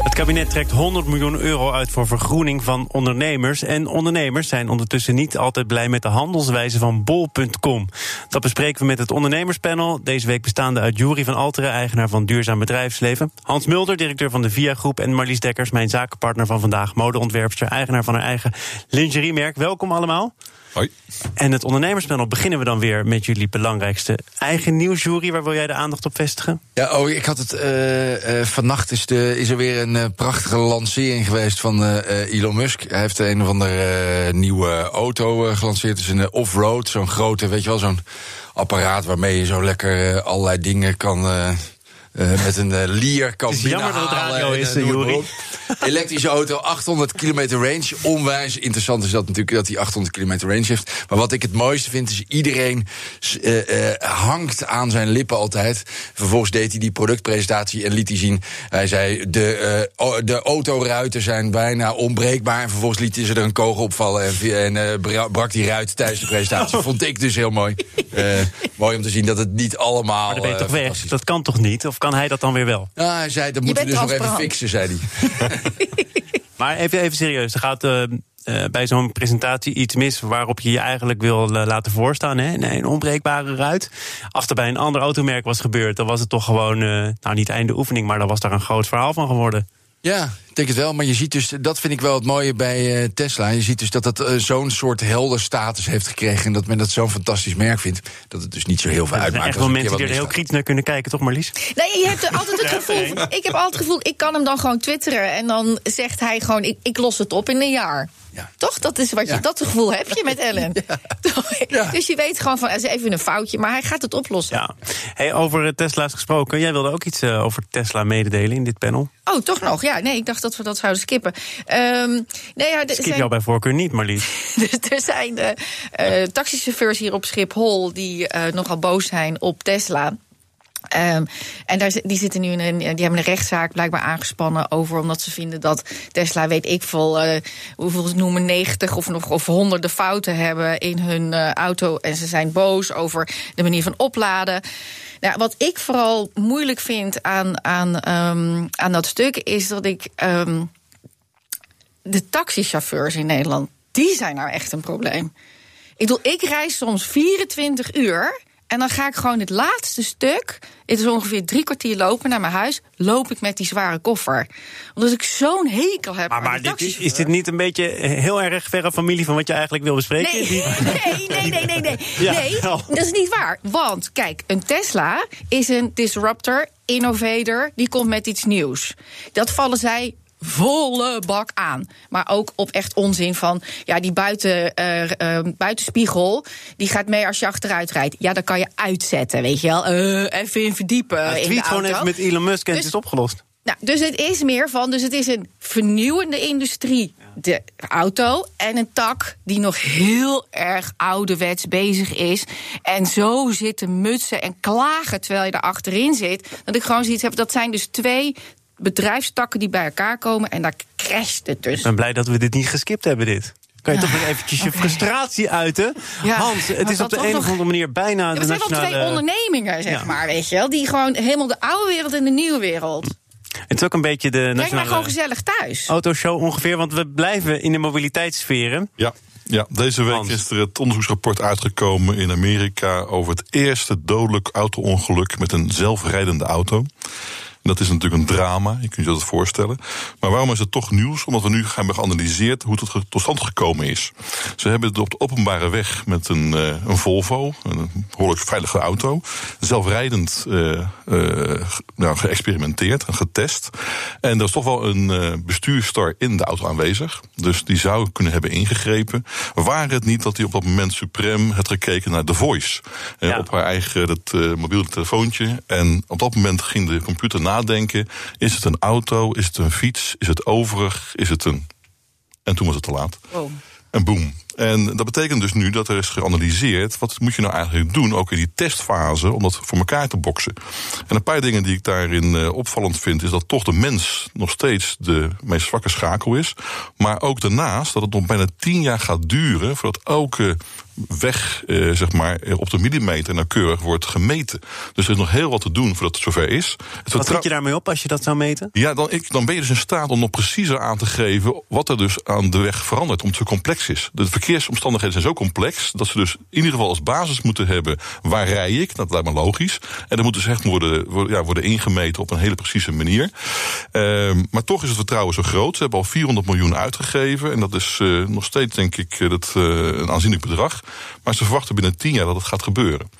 Het kabinet trekt 100 miljoen euro uit voor vergroening van ondernemers. En ondernemers zijn ondertussen niet altijd blij met de handelswijze van bol.com. Dat bespreken we met het ondernemerspanel. Deze week bestaande uit Jury van Alteren, eigenaar van Duurzaam Bedrijfsleven. Hans Mulder, directeur van de Via Groep. En Marlies Dekkers, mijn zakenpartner van vandaag. Modeontwerpster, eigenaar van haar eigen lingeriemerk. Welkom allemaal. Hoi. En het ondernemerspanel beginnen we dan weer met jullie belangrijkste eigen nieuwsjury. Waar wil jij de aandacht op vestigen? Ja, oh, ik had het. Uh, uh, vannacht is, de, is er weer een uh, prachtige lancering geweest van Elon Musk. Hij heeft een of andere nieuwe auto gelanceerd. Het is een off-road, zo'n grote, weet je wel, zo'n apparaat waarmee je zo lekker allerlei dingen kan uh, met een uh, lier kan Het is jammer dat het radio is, Jori. Elektrische auto, 800 kilometer range. Onwijs interessant is dat natuurlijk dat hij 800 kilometer range heeft. Maar wat ik het mooiste vind is iedereen uh, hangt aan zijn lippen altijd. Vervolgens deed hij die productpresentatie en liet hij zien. Hij zei de, de autoruiten zijn bijna onbreekbaar. En vervolgens liet hij ze er een kogel opvallen en, en brak die ruit tijdens de presentatie. Vond ik dus heel mooi. mooi om te zien dat het niet allemaal. Maar dan ben je toch weg? Dat kan toch niet? Of kan hij dat dan weer wel? Ja, hij zei, dat moeten we dus nog even fixen, zei hij. maar even, even serieus, er gaat... Uh, uh, bij zo'n presentatie iets mis waarop je je eigenlijk wil uh, laten voorstaan. Hè? Nee, een onbreekbare ruit. Als er bij een ander automerk was gebeurd, dan was het toch gewoon, nou niet einde oefening, maar dan was daar een groot verhaal van geworden. Ja, denk het wel. Maar je ziet dus, dat vind ik wel het mooie bij uh, Tesla. Je ziet dus dat het uh, zo'n soort helder status heeft gekregen. En dat men dat zo'n fantastisch merk vindt. Dat het dus niet zo heel veel uitmaakt. Er echt wel mensen die er heel kritisch naar kunnen kijken, toch Marlies? Nee, je hebt altijd het gevoel. Ik heb altijd het gevoel, ik kan hem dan gewoon twitteren. En dan zegt hij gewoon, ik, ik los het op in een jaar. Ja. Toch? Dat is wat je, ja. dat gevoel heb je met Ellen. Ja. Dus je weet gewoon van, het is even een foutje, maar hij gaat het oplossen. Ja. Hey, over Tesla's gesproken, jij wilde ook iets uh, over Tesla mededelen in dit panel. Oh, toch nog? Ja, nee, ik dacht dat we dat zouden skippen. Um, nee, ja, Skip zijn... jou bij voorkeur niet, Marlies. dus er zijn uh, taxichauffeurs hier op Schiphol die uh, nogal boos zijn op Tesla. Um, en daar, die, zitten nu in een, die hebben een rechtszaak blijkbaar aangespannen over, omdat ze vinden dat Tesla, weet ik veel, uh, hoeveel ze noemen, 90 of, nog, of honderden fouten hebben in hun uh, auto. En ze zijn boos over de manier van opladen. Nou, wat ik vooral moeilijk vind aan, aan, um, aan dat stuk is dat ik. Um, de taxichauffeurs in Nederland, die zijn nou echt een probleem. Ik bedoel, ik reis soms 24 uur. En dan ga ik gewoon het laatste stuk, het is ongeveer drie kwartier lopen naar mijn huis, loop ik met die zware koffer. Omdat ik zo'n hekel heb. Maar, maar dit, is dit niet een beetje heel erg verre familie van wat je eigenlijk wil bespreken? Nee, nee, nee, nee, nee. Nee, ja, nee dat is niet waar. Want kijk, een Tesla is een disruptor, innovator, die komt met iets nieuws. Dat vallen zij volle bak aan. Maar ook op echt onzin van, ja, die buiten, uh, uh, buitenspiegel, die gaat mee als je achteruit rijdt. Ja, dan kan je uitzetten, weet je wel. Uh, even in verdiepen. Ja, tweet in de gewoon even met Elon Musk en Dus- het is opgelost. Nou, dus het is meer van, dus het is een vernieuwende industrie, de auto, en een tak die nog heel erg ouderwets bezig is. En zo zitten mutsen en klagen terwijl je er achterin zit. Dat ik gewoon zoiets heb, dat zijn dus twee bedrijfstakken die bij elkaar komen en daar crasht het dus. Ik ben blij dat we dit niet geskipt hebben, dit. Kan je toch nog eventjes je frustratie uiten? Ja, Hans, het maar is op de een nog- of andere manier bijna Ja, de we zijn wel nationale... twee ondernemingen, zeg Ja. maar, weet je wel. Die gewoon helemaal de oude wereld en de nieuwe wereld. Het is ook een beetje de Breng mij nationale gewoon gezellig thuis. autoshow ongeveer, want we blijven in de mobiliteitssferen. Ja. Ja, deze week Hans. is er het onderzoeksrapport uitgekomen in Amerika over het eerste dodelijk auto-ongeluk met een zelfrijdende auto. Dat is natuurlijk een drama, je kunt je dat voorstellen. Maar waarom is het toch nieuws? Omdat we nu gaan hebben geanalyseerd hoe het tot stand gekomen is. Ze hebben het op de openbare weg met een, eh, een Volvo, een behoorlijk veilige auto, zelfrijdend ge- nou, geëxperimenteerd en getest. En er is toch wel een bestuurstar in de auto aanwezig. Dus die zou kunnen hebben ingegrepen. Waar het niet dat hij op dat moment suprem had gekeken naar The Voice. Ja. Op haar eigen dat, mobiele telefoontje. En op dat moment ging de computer nadenken. Is het een auto? Is het een fiets? Is het overig? Is het een... En toen was het te laat. Oh. En boem. En dat betekent dus nu dat er is geanalyseerd... wat moet je nou eigenlijk doen, ook in die testfase... om dat voor elkaar te boksen. En een paar dingen die ik daarin uh, opvallend vind... is dat toch de mens nog steeds de meest zwakke schakel is. Maar ook daarnaast dat het nog bijna tien jaar gaat duren... voordat elke weg, eh, zeg maar, op de millimeter nauwkeurig wordt gemeten. Dus er is nog heel wat te doen voordat het zover is. Het wat zit je daarmee op als je dat zou meten? Ja, dan, ik, dan ben je dus in staat om nog preciezer aan te geven wat er dus aan de weg verandert, omdat het zo complex is. De verkeersomstandigheden zijn zo complex dat ze dus in ieder geval als basis moeten hebben waar rij ik. Dat lijkt me logisch. En dat moet dus echt worden, worden, ja, worden ingemeten op een hele precieze manier. Ehm, maar toch is het vertrouwen zo groot. Ze hebben al 400 miljoen uitgegeven. En dat is uh, nog steeds, denk ik, eh, dat, uh, een aanzienlijk bedrag. Maar ze verwachten binnen tien jaar dat het gaat gebeuren.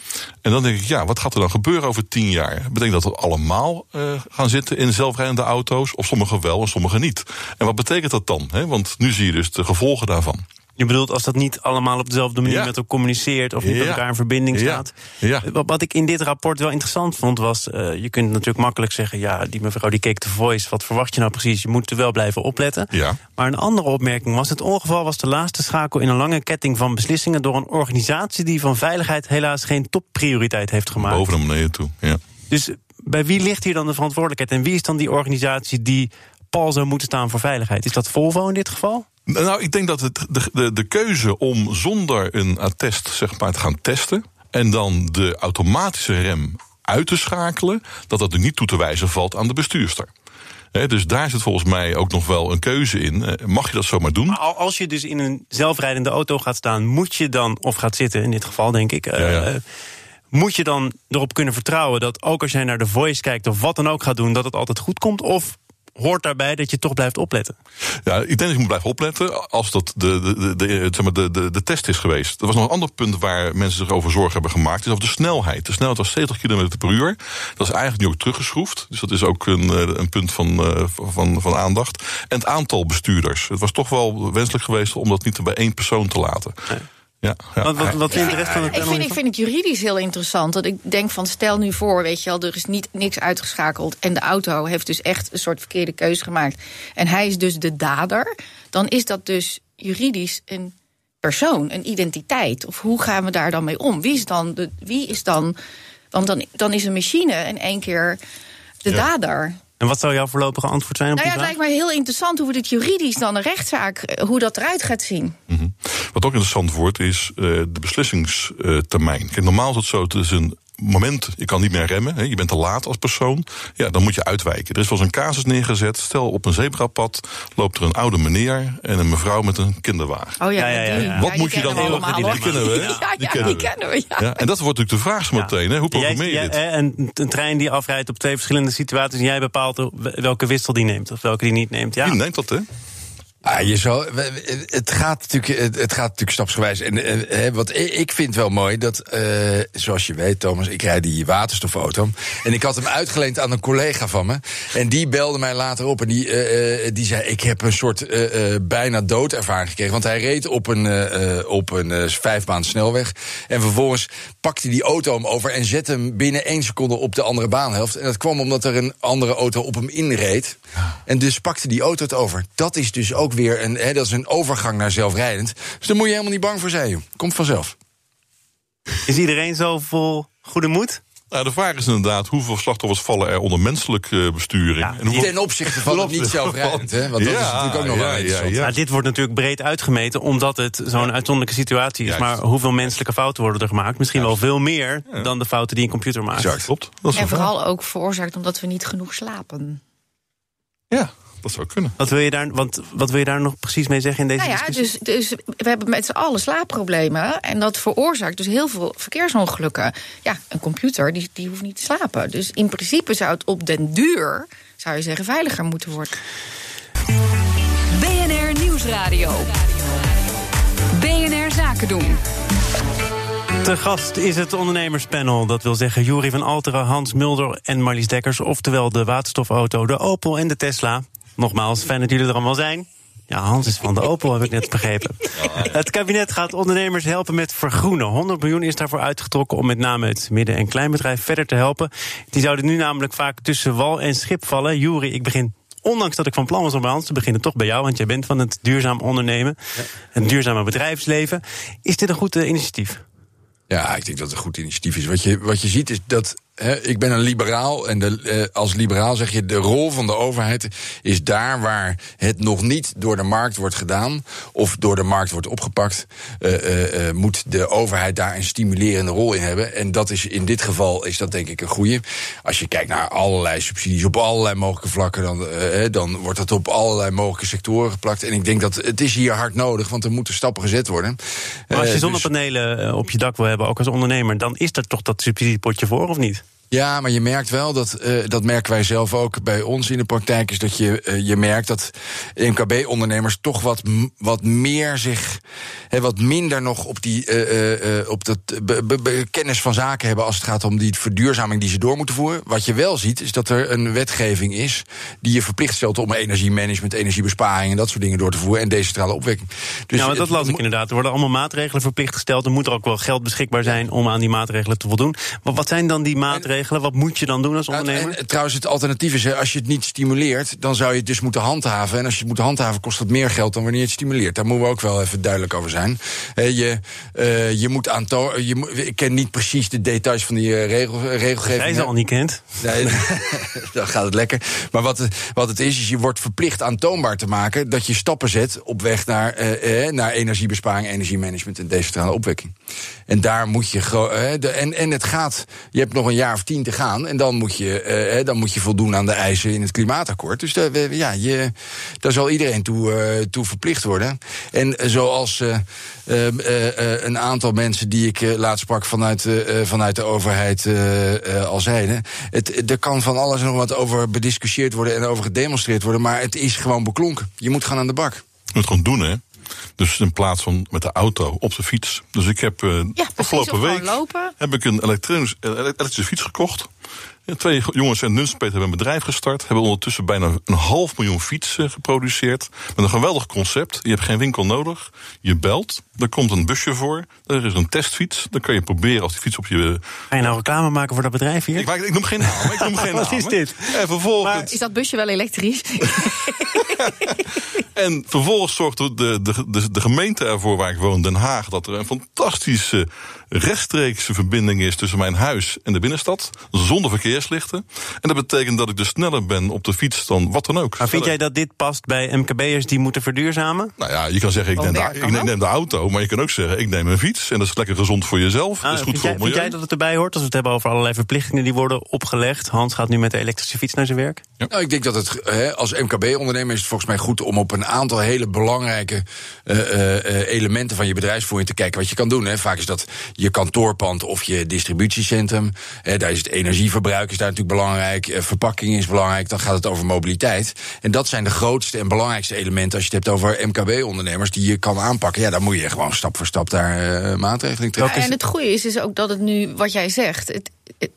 En dan denk ik, ja, wat gaat er dan gebeuren over tien jaar? Betekent dat we allemaal uh, gaan zitten in zelfrijdende auto's? Of sommigen wel en sommigen niet? En wat betekent dat dan? Want nu zie je dus de gevolgen daarvan. Je bedoelt als dat niet allemaal op dezelfde manier ja. met elkaar communiceert of niet met elkaar in verbinding staat. Ja. Wat, wat, ik in dit rapport wel interessant vond was, uh, je kunt natuurlijk makkelijk zeggen, ja, die mevrouw die keek de voice, wat verwacht je nou precies? Je moet er wel blijven opletten. Maar een andere opmerking was, het ongeval was de laatste schakel in een lange ketting van beslissingen door een organisatie die van veiligheid helaas geen topprioriteit heeft gemaakt. Boven naar beneden toe, ja. Dus bij wie ligt hier dan de verantwoordelijkheid en wie is dan die organisatie die pal zou moeten staan voor veiligheid? Is dat Volvo in dit geval? Nou, ik denk dat het, de, de, de keuze om zonder een attest zeg maar, te gaan testen. en dan de automatische rem uit te schakelen. dat dat er niet toe te wijzen valt aan de bestuurster. He, dus daar zit volgens mij ook nog wel een keuze in. Mag je dat zomaar doen? Als je dus in een zelfrijdende auto gaat staan, moet je dan, of gaat zitten in dit geval, denk ik. Ja, ja. Uh, moet je dan erop kunnen vertrouwen dat ook als jij naar de voice kijkt of wat dan ook gaat doen, dat het altijd goed komt? Of hoort daarbij dat je toch blijft opletten? Ja, ik denk dat je moet blijven opletten als dat de, de, de, zeg maar de, de, de test is geweest. Er was nog een ander punt waar mensen zich over zorgen hebben gemaakt. is over de snelheid. De snelheid was 70 km per uur. Dat is eigenlijk nu ook teruggeschroefd. Dus dat is ook een, een punt van, van, van aandacht. En het aantal bestuurders. Het was toch wel wenselijk geweest om dat niet bij één persoon te laten. Nee. Ja, ja. Wat, wat, wat vindt de rest van het ik vind, ik vind het juridisch heel interessant. Want ik denk van stel nu voor, weet je wel, er is niet, niks uitgeschakeld. En de auto heeft dus echt een soort verkeerde keuze gemaakt. En hij is dus de dader. Dan is dat dus juridisch een persoon, een identiteit. Of hoe gaan we daar dan mee om? Wie is dan de, wie is dan. Want dan, dan is een machine in één keer de Ja. dader. En wat zou jouw voorlopige antwoord zijn op Nou ja, die het vraag? lijkt mij heel interessant hoe we dit juridisch dan een rechtszaak, eh, hoe dat eruit gaat zien. Mhm. Wat ook interessant wordt, is uh, de beslissingstermijn. Kijk, normaal is het zo, het is een moment, je kan niet meer remmen, hè, je bent te laat als persoon, ja, dan moet je uitwijken. Er is wel eens een casus neergezet, stel op een zebrapad loopt er een oude meneer en een mevrouw met een kinderwagen. Oh ja, Ja, ja. Wat moet je dan we doen? allemaal, Die kennen we, hè? Ja, ja, Die die kennen kennen, we. we. Ja. Ja, en dat wordt natuurlijk de vraag zo meteen, hè? hoe programmeer je dit? en een trein die afrijdt op twee verschillende situaties... en jij bepaalt welke wissel die neemt of welke die niet neemt. Ja. Wie neemt dat, hè? Ah, je zou, het, gaat natuurlijk, het, gaat natuurlijk stapsgewijs. En, en hè, wat ik, vind wel mooi, dat, eh, zoals je weet, Thomas, ik rijd die waterstofauto. En ik had hem uitgeleend aan een collega van me. En die belde mij later op en die, eh, eh, die zei: Ik heb een soort eh, eh, bijna doodervaring gekregen. Want hij reed op een, eh, eh, op een eh, vijfbaan snelweg. En vervolgens pakte hij die auto hem over en zette hem binnen één seconde op de andere baanhelft. En dat kwam omdat er een andere auto op hem inreed. En dus pakte die auto het over. Dat is dus ook weer een, hè, dat is een overgang naar zelfrijdend. Dus daar moet je helemaal niet bang voor zijn. joh. Komt vanzelf. Is iedereen zo vol goede moed? Nou, de vraag is inderdaad hoeveel slachtoffers vallen er onder menselijke besturing. Ja, en hoeveel... Ten opzichte van het niet zelfrijdend. Hè? Want dat is Ja, natuurlijk ook nog wel ja, interessant. ja, ja. Nou, dit wordt natuurlijk breed uitgemeten, omdat het zo'n uitzonderlijke situatie is. Juist. Maar hoeveel menselijke fouten worden er gemaakt? Misschien wel veel meer dan de fouten die een computer maakt. Exact. Klopt. Dat is En vooral ook veroorzaakt omdat we niet genoeg slapen. Ja, dat zou kunnen. Wat wil je daar, want, wat wil je daar nog precies mee zeggen in deze Nou ja, discussie? dus, dus we hebben met z'n allen slaapproblemen. En dat veroorzaakt dus heel veel verkeersongelukken. Ja, een computer die, die hoeft niet te slapen. Dus in principe zou het op den duur, zou je zeggen, veiliger moeten worden. BNR Nieuwsradio. BNR Zaken doen. Te gast is het ondernemerspanel. Dat wil zeggen Jury van Alteren, Hans Mulder en Marlies Dekkers. Oftewel de waterstofauto, de Opel en de Tesla. Nogmaals, fijn dat jullie er allemaal zijn. Ja, Hans is van de Opel, heb ik net begrepen. Het kabinet gaat ondernemers helpen met vergroenen. 100 miljoen is daarvoor uitgetrokken om met name het midden- en kleinbedrijf verder te helpen. Die zouden nu namelijk vaak tussen wal en schip vallen. Jury, ik begin ondanks dat ik van plan was om bij Hans te beginnen, toch bij jou, want jij bent van het duurzaam ondernemen, het duurzame bedrijfsleven. Is dit een goed eh, initiatief? Ja, ik denk dat het een goed initiatief is. Wat je, wat je ziet is dat ik ben een liberaal en de, eh, als liberaal zeg je de rol van de overheid is daar waar het nog niet door de markt wordt gedaan of door de markt wordt opgepakt, uh, uh, moet de overheid daar een stimulerende rol in hebben. En dat is in dit geval is dat denk ik een goede. Als je kijkt naar allerlei subsidies op allerlei mogelijke vlakken, dan, dan wordt dat op allerlei mogelijke sectoren geplakt. En ik denk dat het is hier hard nodig, want er moeten stappen gezet worden. Maar als je dus- zonnepanelen op je dak wil hebben, ook als ondernemer, dan is er toch dat subsidiepotje voor, of niet? Ja, maar je merkt wel dat, uh, dat merken wij zelf ook bij ons in de praktijk, is dat je, uh, je merkt dat MKB-ondernemers toch wat, wat meer zich, he, wat minder nog op die uh, op dat kennis van zaken hebben als het gaat om die verduurzaming die ze door moeten voeren. Wat je wel ziet, is dat er een wetgeving is die je verplicht stelt om energiemanagement, energiebesparing en dat soort dingen door te voeren en decentrale opwekking. Dus ja, maar dat las ik inderdaad. Er worden allemaal maatregelen verplicht gesteld. Er moet er ook wel geld beschikbaar zijn om aan die maatregelen te voldoen. Maar wat zijn dan die maatregelen? Wat moet je dan doen als ondernemer? en, trouwens, het alternatief is, als je het niet stimuleert, dan zou je het dus moeten handhaven. En als je het moet handhaven, kost het meer geld dan wanneer je het stimuleert. Daar moeten we ook wel even duidelijk over zijn. Je, uh, je moet aantonen. Ik ken niet precies de details van die uh, regel, regelgeving. Hij ze al niet kent. Nee, dan gaat het lekker. Maar wat, wat het is, is je wordt verplicht aantoonbaar te maken dat je stappen zet op weg naar, naar energiebesparing, energiemanagement en decentrale opwekking. En daar moet je. en, en het gaat. Je hebt nog een jaar of tien te gaan. En dan moet je, dan moet je voldoen aan de eisen in het klimaatakkoord. Dus daar, ja, je, daar zal iedereen toe, uh, toe verplicht worden. En zoals uh, een aantal mensen die ik laatst sprak vanuit, vanuit de overheid al zeiden. Het, er kan van alles nog wat over bediscussieerd worden en over gedemonstreerd worden. Maar het is gewoon beklonken. Je moet gaan aan de bak. Je moet het gewoon doen, hè? Dus in plaats van met de auto op de fiets. Dus ik heb uh, ja, afgelopen week heb ik een elektrische fiets gekocht. Twee jongens en Nunspeet hebben een bedrijf gestart. Hebben ondertussen bijna een half miljoen fietsen geproduceerd. Met een geweldig concept. Je hebt geen winkel nodig. Je belt. Er komt een busje voor. Er is een testfiets. Dan kan je proberen als die fiets op je. Ga je nou reclame maken voor dat bedrijf hier? Ik, ik noem geen naam. Ik noem geen Wat is dit? En vervolgens. Maar is dat busje wel elektrisch? en vervolgens zorgt de, de, de, de gemeente ervoor waar ik woon, Den Haag, dat er een fantastische rechtstreekse verbinding is tussen mijn huis en de binnenstad. Zonder verkeerslichten. En dat betekent dat ik dus sneller ben op de fiets dan wat dan ook. Maar vind jij dat dit past bij MKB'ers die moeten verduurzamen? Nou ja, je kan zeggen, ik, neem de, ik neem, de, auto. Maar je kan ook zeggen, ik neem een fiets. En dat is lekker gezond voor jezelf. dat is ah, goed voor jij, Vind jij dat het erbij hoort? Als we het hebben over allerlei verplichtingen die worden opgelegd. Hans gaat nu met de elektrische fiets naar zijn werk. Ja. Nou, ik denk dat het hè, als MKB-ondernemer is het volgens mij goed om op een aantal hele belangrijke uh, uh, elementen van je bedrijfsvoering te kijken wat je kan doen. Hè. Vaak is dat je kantoorpand of je distributiecentrum. Daar is het energieverbruik is daar natuurlijk belangrijk. Eh, verpakking is belangrijk. Dan gaat het over mobiliteit. En dat zijn de grootste en belangrijkste elementen als je het hebt over MKB-ondernemers die je kan aanpakken. Ja, dan moet je gewoon stap voor stap daar uh, maatregelen trekken. En het goede is, is ook dat het nu, wat jij zegt, het,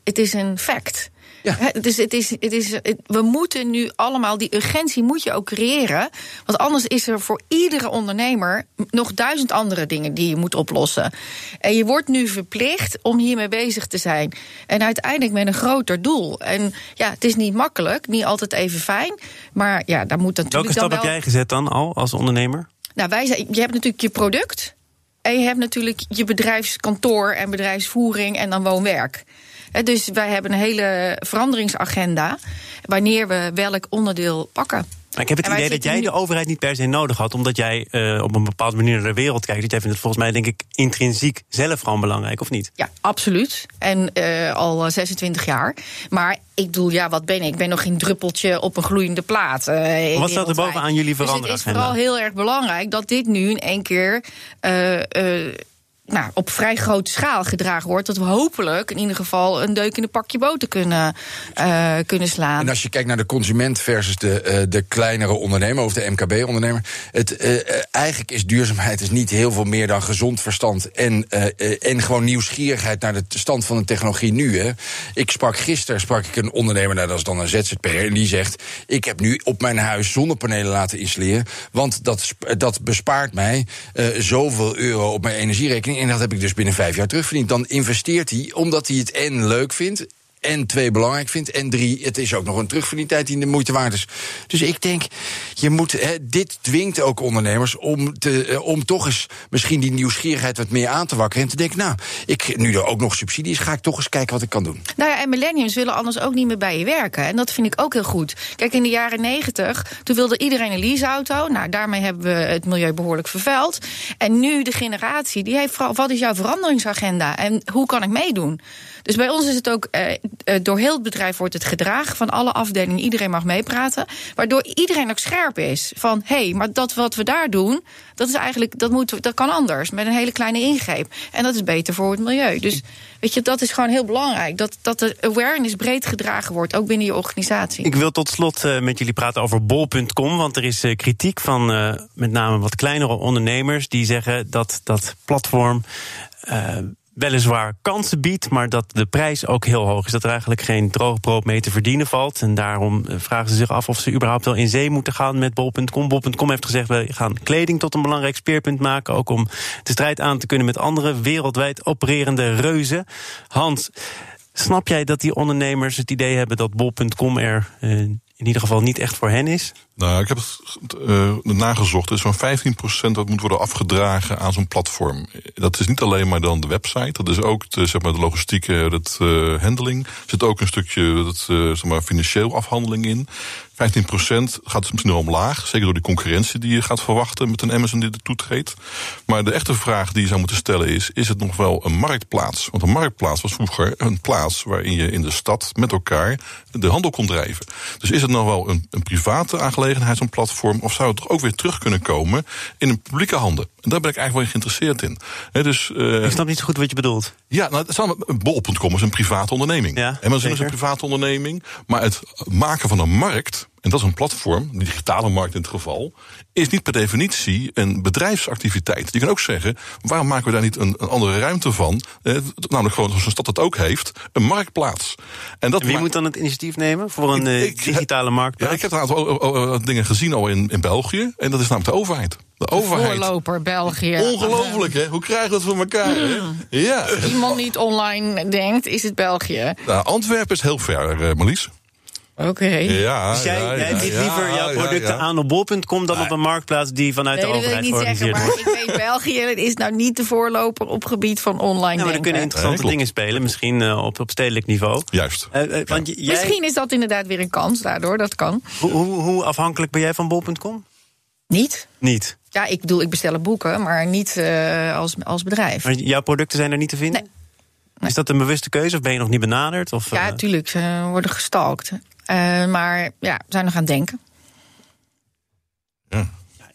het is een fact. Ja. dus het is, het is, we moeten nu allemaal, die urgentie moet je ook creëren. Want anders is er voor iedere ondernemer nog duizend andere dingen die je moet oplossen. En je wordt nu verplicht om hiermee bezig te zijn. En uiteindelijk met een groter doel. En ja, het is niet makkelijk, niet altijd even fijn. Maar ja, daar moet natuurlijk. Welke stap wel... heb jij gezet dan al als ondernemer? Nou, wij zijn, je hebt natuurlijk je product. En je hebt natuurlijk je bedrijfskantoor en bedrijfsvoering en dan woonwerk. Dus wij hebben een hele veranderingsagenda wanneer we welk onderdeel pakken. Maar ik heb het idee dat jij de overheid niet per se nodig had, omdat jij uh, op een bepaalde manier naar de wereld kijkt. Dat jij vindt het volgens mij, denk ik, intrinsiek zelf gewoon belangrijk, of niet? Ja, absoluut. En uh, al 26 jaar. Maar ik bedoel, ja, wat ben ik? Ik ben nog geen druppeltje op een gloeiende plaat. Uh, wat staat er bovenaan jullie veranderen? Dus het is vooral heel erg belangrijk dat dit nu in één keer nou, op vrij grote schaal gedragen wordt. Dat we hopelijk in ieder geval een deuk in een pakje boter kunnen, uh, kunnen slaan. En als je kijkt naar de consument versus de, uh, de kleinere ondernemer of de MKB-ondernemer. Het, uh, eigenlijk is duurzaamheid is niet heel veel meer dan gezond verstand. En, en gewoon nieuwsgierigheid naar de stand van de technologie nu. Hè. Ik sprak gisteren sprak ik een ondernemer, nou, dat is dan een ZZP'er. En die zegt: Ik heb nu op mijn huis zonnepanelen laten installeren. Want dat, dat bespaart mij zoveel euro op mijn energierekening. En dat heb ik dus binnen vijf jaar terugverdiend. Dan investeert hij omdat hij het en leuk vindt En twee, belangrijk vindt. En drie, het is ook nog een terugverdientijd die de moeite waard is. Dus ik denk, je moet, hè, dit dwingt ook ondernemers om, te, eh, om toch eens misschien die nieuwsgierigheid wat meer aan te wakkeren. En te denken, nou, ik, nu er ook nog subsidie is, ga ik toch eens kijken wat ik kan doen. Nou ja, en millennials willen anders ook niet meer bij je werken. En dat vind ik ook heel goed. Kijk, in de jaren negentig, toen wilde iedereen een leaseauto. Nou, daarmee hebben we het milieu behoorlijk vervuild. En nu de generatie, die heeft vooral, wat is jouw veranderingsagenda? En hoe kan ik meedoen? Dus bij ons is het ook, eh, eh, door heel het bedrijf wordt het gedragen van alle afdelingen. Iedereen mag meepraten. Waardoor iedereen ook scherp is. Van, hé, hey, maar dat wat we daar doen, dat is eigenlijk, dat, moet, dat kan anders. Met een hele kleine ingreep. En dat is beter voor het milieu. Dus weet je, dat is gewoon heel belangrijk. Dat, dat de awareness breed gedragen wordt, ook binnen je organisatie. Ik wil tot slot uh, met jullie praten over bol.com. Want er is uh, kritiek van met name wat kleinere ondernemers. die zeggen dat dat platform weliswaar kansen biedt, maar dat de prijs ook heel hoog is. Dat er eigenlijk geen droog brood mee te verdienen valt. En daarom vragen ze zich af of ze überhaupt wel in zee moeten gaan met bol.com. Bol.com heeft gezegd, we gaan kleding tot een belangrijk speerpunt maken. Ook om de strijd aan te kunnen met andere wereldwijd opererende reuzen. Hans, snap jij dat die ondernemers het idee hebben dat bol.com er in ieder geval niet echt voor hen is? Nou, ik heb het uh, nagezocht. Er is zo'n 15% dat moet worden afgedragen aan zo'n platform. Dat is niet alleen maar dan de website. Dat is ook de, zeg maar, de logistieke het, uh, handling. Er zit ook een stukje het, uh, zeg maar, financieel afhandeling in. 15% gaat dus misschien wel omlaag. Zeker door die concurrentie die je gaat verwachten met een Amazon die er toetreedt. Maar de echte vraag die je zou moeten stellen is: is het nog wel een marktplaats? Want een marktplaats was vroeger een plaats waarin je in de stad met elkaar de handel kon drijven. Dus is het nog wel een, een private aangelegenheid, zo'n platform? Of zou het ook weer terug kunnen komen in een publieke handen? En daar ben ik eigenlijk wel geïnteresseerd in. He, dus, uh, ik snap niet zo goed wat je bedoelt. Ja, nou, bol.com is een private onderneming. Ja, Amazon is een private onderneming. Maar het maken van een markt, en dat is een platform, de digitale markt in het geval, is niet per definitie een bedrijfsactiviteit. Je kan ook zeggen, waarom maken we daar niet een, een andere ruimte van? Eh, namelijk gewoon zoals een stad dat ook heeft, een marktplaats. En, dat en wie moet dan het initiatief nemen voor een ik, ik, digitale marktplaats? Ja, ik heb een aantal dingen gezien al in, in België. En dat is namelijk de overheid. De overheid. Voorloper België. Ongelooflijk, hè? Hoe krijgen we dat voor elkaar? Hè? Ja. Als iemand niet online denkt, is het België. Nou, Antwerpen is heel ver, Marlies. Oké. Okay. Ja, dus jij, ja, jij ja, biedt ja, liever jouw producten aan op bol.com dan op een marktplaats die vanuit nee, de overheid dat wil ik niet zeggen, wordt. Maar ik weet, België is nou niet de voorloper op gebied van online. Ja, maar er kunnen interessante Nee, dingen spelen, misschien uh, op, op stedelijk niveau. Juist. Uh, uh, want jij, Misschien is dat inderdaad weer een kans daardoor, dat kan. Hoe, hoe, hoe afhankelijk ben jij van bol.com? Niet. Niet. Ja, ik bedoel, ik bestel boeken, maar niet als, als bedrijf. Maar jouw producten zijn er niet te vinden? Nee. Is dat een bewuste keuze of ben je nog niet benaderd? Of, ja, tuurlijk, ze worden gestalkt. Uh, maar ja, zijn nog aan het denken. Ja.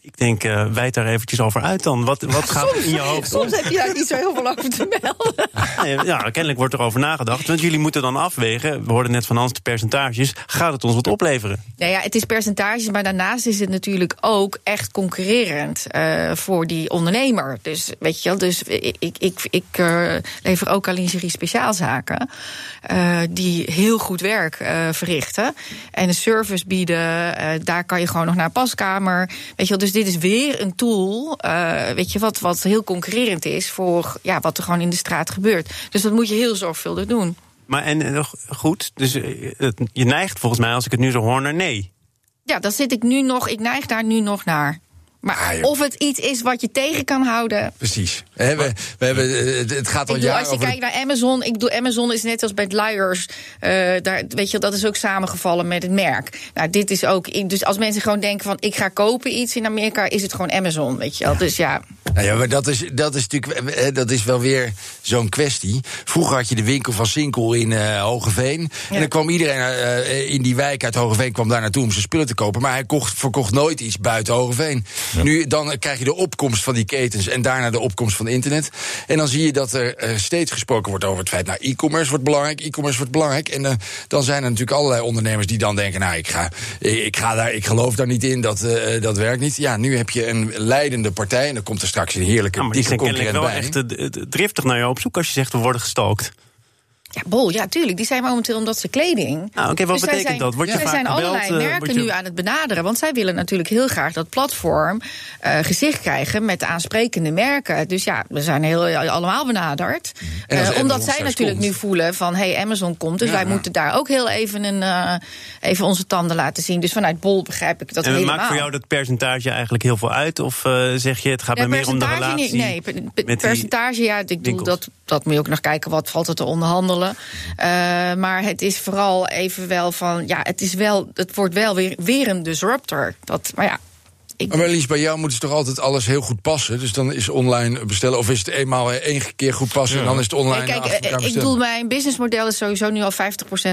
Ik denk, uh, wijd daar eventjes over uit dan. Wat, wat gaat soms, in je hoofd Soms heb je daar niet zo heel veel over te melden. Ja, kennelijk wordt er over nagedacht. Want jullie moeten dan afwegen, we hoorden net van Hans de percentages... gaat het ons wat opleveren? Nou ja, het is percentages, maar daarnaast is het natuurlijk ook echt concurrerend... Uh, voor die ondernemer. Dus weet je wel, dus ik, ik, ik, ik uh, lever ook al lingerie speciaalzaken... die heel goed werk verrichten. En een service bieden, daar kan je gewoon nog naar paskamer. Weet je wel, dus dit is weer een tool, uh, weet je, wat, wat heel concurrerend is voor ja, wat er gewoon in de straat gebeurt. Dus dat moet je heel zorgvuldig doen. Maar en goed, dus je neigt volgens mij, als ik het nu zo hoor, naar nee. Ja, dat zit ik nu nog, ik neig daar nu nog naar. Maar ah, of het iets is wat je tegen kan houden. Precies. He, we, we hebben, het gaat al jaren Als je over kijkt naar Amazon, ik bedoel, Amazon is net als bij Liars. Uh, daar, weet je, dat is ook samengevallen met het merk. Nou, dit is ook. Dus als mensen gewoon denken van ik ga kopen iets in Amerika, is het gewoon Amazon. Weet je wel. Ja. Dus ja. Nou ja, maar dat is, dat is natuurlijk dat is wel weer zo'n kwestie. Vroeger had je de winkel van Sinkel in uh, Hogeveen. Ja. En dan kwam iedereen uh, in die wijk uit Hogeveen kwam daar naartoe om zijn spullen te kopen. Maar hij kocht, verkocht nooit iets buiten Hogeveen. Ja. Nu dan krijg je de opkomst van die ketens en daarna de opkomst van internet. En dan zie je dat er uh, steeds gesproken wordt over het feit, nou, e-commerce wordt belangrijk, e-commerce wordt belangrijk. En uh, dan zijn er natuurlijk allerlei ondernemers die dan denken, nou, ik ga, ik ga daar, ik geloof daar niet in, dat, uh, dat werkt niet. Ja, nu heb je een leidende partij en dan komt er straks een heerlijke ja, maar die zijn wel bij. echt driftig naar jou op zoek als je zegt we worden gestalkt. Ja, Bol, ja, tuurlijk. Die zijn momenteel omdat ze kleding. Nou, oké, wat Dus betekent zijn- dat? Word je er vaak zijn gebeld, allerlei eh, merken je- nu aan het benaderen. Want zij willen natuurlijk heel graag dat platform eh, gezicht krijgen met aansprekende merken. Dus ja, we zijn heel, allemaal benaderd. En als Eh, Amazon omdat zij natuurlijk komt. nu voelen van hey, Amazon komt. Dus Ja, wij ja. moeten daar ook heel even, een, even onze tanden laten zien. Dus vanuit Bol begrijp ik dat En helemaal. maakt voor jou dat percentage eigenlijk heel veel uit? Of zeg je, het gaat Ja, mij meer om de relatie? Nee, per- per- met die- percentage, ja, ik bedoel, dat, dat moet je ook nog kijken wat valt er te onderhandelen. Eh, maar het is vooral even wel van, ja, het, is wel, het wordt wel weer, weer een disruptor. Dat, maar ja, ik, Maar Marlies, bij jou moet het toch altijd alles heel goed passen? Dus dan is online bestellen, of is het eenmaal eh, één keer goed passen en dan is het online Nee, kijk, achter elkaar eh, ik bedoel, mijn businessmodel is sowieso nu al 50%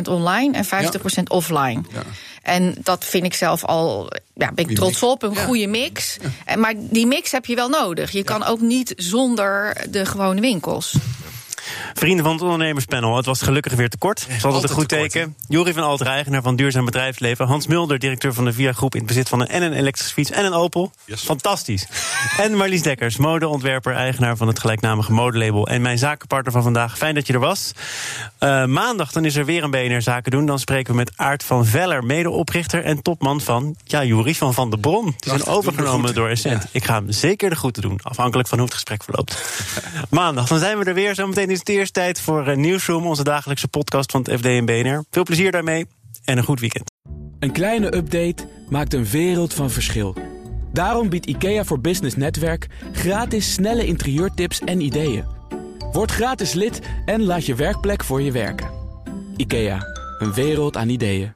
online en 50% offline. Ja. En dat vind ik zelf al, ja, ben ik trots op, een Ja. goede mix. En, maar die mix heb je wel nodig. Je kan ook niet zonder de gewone winkels. Vrienden van het ondernemerspanel, het was gelukkig weer te kort. Dat is altijd altijd een goed tekort, teken. Jori van Alter, eigenaar van Duurzaam Bedrijfsleven. Hans Mulder, directeur van de VIA Groep in het bezit van een, en een elektrische fiets en een Opel. Yes. Fantastisch. en Marlies Dekkers, modeontwerper, eigenaar van het gelijknamige modelabel. En mijn zakenpartner van vandaag. Fijn dat je er was. Eh, maandag dan is er weer een BNR Zaken doen. Dan spreken we met Aart van Veller, medeoprichter en topman van ja, Jori van Van de Bron. Die zijn overgenomen door Essent. Ja. Ik ga hem zeker de groeten doen, afhankelijk van hoe het gesprek verloopt. Maandag, dan zijn we er weer. Zometeen is het eerst tijd voor eh, Nieuwsroom, onze dagelijkse podcast van het FD en. Veel plezier daarmee en een goed weekend. Een kleine update maakt een wereld van verschil. Daarom biedt IKEA voor Business Netwerk gratis snelle interieurtips en ideeën. Word gratis lid en laat je werkplek voor je werken. IKEA, een wereld aan ideeën.